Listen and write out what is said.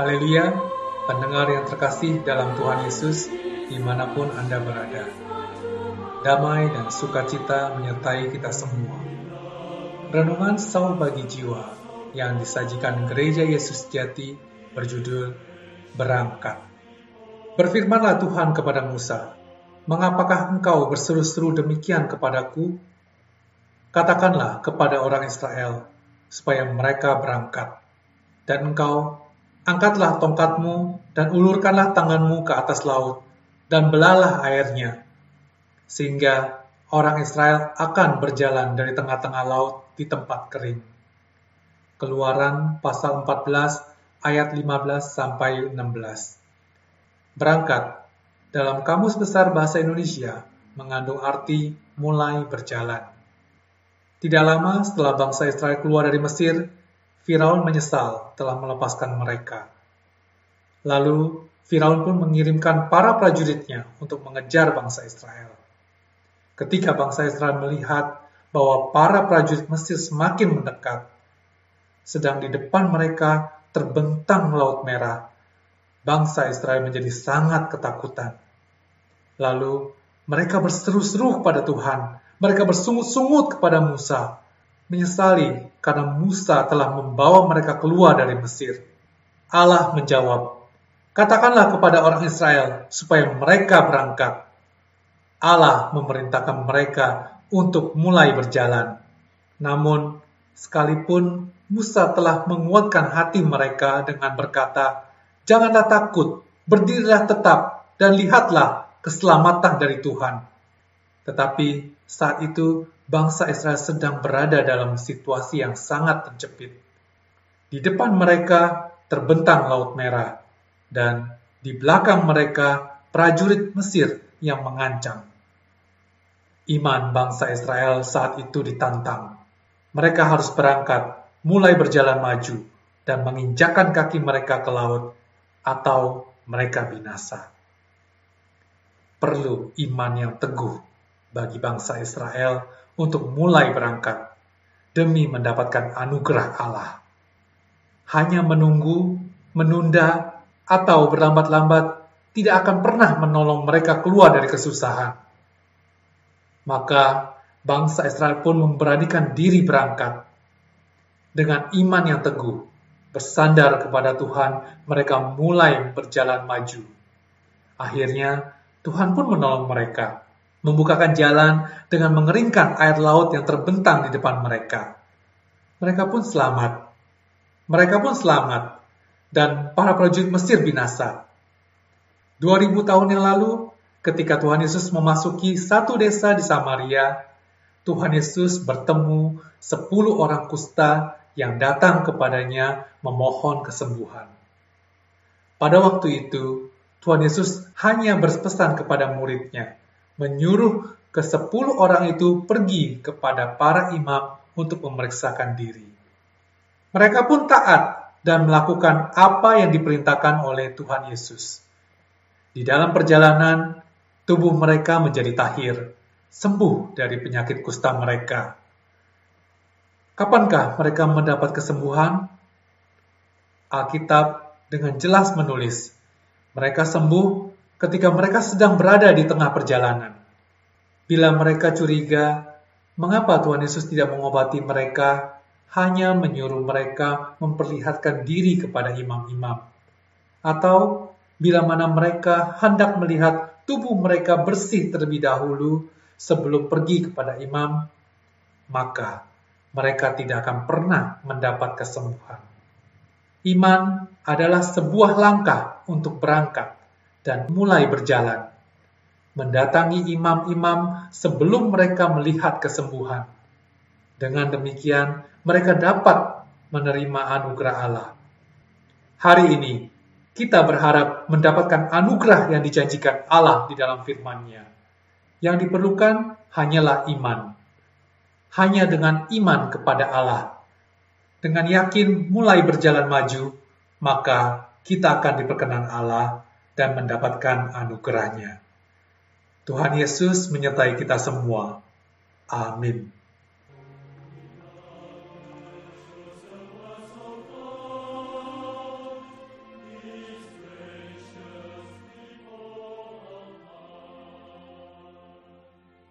Haleluya, pendengar yang terkasih dalam Tuhan Yesus, di mana pun Anda berada. Damai dan sukacita menyertai kita semua. Renungan Saul bagi jiwa yang disajikan Gereja Yesus Jati berjudul Berangkat. Berfirmanlah Tuhan kepada Musa, Mengapakah engkau berseru-seru demikian kepadaku? Katakanlah kepada orang Israel, supaya mereka berangkat. Dan engkau, angkatlah tongkatmu dan ulurkanlah tanganmu ke atas laut, dan belalah airnya, sehingga orang Israel akan berjalan dari tengah-tengah laut di tempat kering. Keluaran pasal 14 ayat 15 sampai 16. Berangkat dalam Kamus Besar Bahasa Indonesia mengandung arti mulai berjalan. Tidak lama setelah bangsa Israel keluar dari Mesir, Firaun menyesal telah melepaskan mereka. Lalu Firaun pun mengirimkan para prajuritnya untuk mengejar bangsa Israel. Ketika bangsa Israel melihat bahwa para prajurit Mesir semakin mendekat, sedang di depan mereka terbentang Laut Merah bangsa Israel menjadi sangat ketakutan. Lalu mereka berseru-seru kepada Tuhan. Mereka bersungut-sungut kepada Musa, menyesali karena Musa telah membawa mereka keluar dari Mesir. Allah menjawab, Katakanlah kepada orang Israel supaya mereka berangkat. Allah memerintahkan mereka untuk mulai berjalan. Namun, sekalipun Musa telah menguatkan hati mereka dengan berkata, Janganlah takut, berdirilah tetap, dan lihatlah keselamatan dari Tuhan. Tetapi saat itu bangsa Israel sedang berada dalam situasi yang sangat terjepit. Di depan mereka terbentang Laut Merah, dan di belakang mereka prajurit Mesir yang mengancam. Iman bangsa Israel saat itu ditantang. Mereka harus berangkat, mulai berjalan maju, dan menginjakan kaki mereka ke laut atau mereka binasa. Perlu iman yang teguh bagi bangsa Israel untuk mulai berangkat demi mendapatkan anugerah Allah. Hanya menunggu, menunda, atau berlambat-lambat tidak akan pernah menolong mereka keluar dari kesusahan. Maka bangsa Israel pun memberanikan diri berangkat dengan iman yang teguh bersandar kepada Tuhan, mereka mulai berjalan maju. Akhirnya, Tuhan pun menolong mereka, membukakan jalan dengan mengeringkan air laut yang terbentang di depan mereka. Mereka pun selamat. Mereka pun selamat, dan para prajurit Mesir binasa. 2000 tahun yang lalu, ketika Tuhan Yesus memasuki satu desa di Samaria, Tuhan Yesus bertemu 10 orang kusta yang datang kepadanya memohon kesembuhan. Pada waktu itu, Tuhan Yesus hanya berpesan kepada muridnya, menyuruh ke sepuluh orang itu pergi kepada para imam untuk memeriksakan diri. Mereka pun taat dan melakukan apa yang diperintahkan oleh Tuhan Yesus. Di dalam perjalanan, tubuh mereka menjadi tahir, sembuh dari penyakit kusta mereka. Kapankah mereka mendapat kesembuhan? Alkitab dengan jelas menulis, mereka sembuh ketika mereka sedang berada di tengah perjalanan. Bila mereka curiga, mengapa Tuhan Yesus tidak mengobati mereka, hanya menyuruh mereka memperlihatkan diri kepada imam-imam? Atau bila mana mereka hendak melihat tubuh mereka bersih terlebih dahulu sebelum pergi kepada imam, maka mereka tidak akan pernah mendapat kesembuhan. Iman adalah sebuah langkah untuk berangkat dan mulai berjalan, mendatangi imam-imam sebelum mereka melihat kesembuhan. Dengan demikian, mereka dapat menerima anugerah Allah. Hari ini, kita berharap mendapatkan anugerah yang dijanjikan Allah di dalam firman-Nya. Yang diperlukan hanyalah iman hanya dengan iman kepada Allah. Dengan yakin mulai berjalan maju, maka kita akan diperkenan Allah dan mendapatkan anugerahnya. Tuhan Yesus menyertai kita semua. Amin.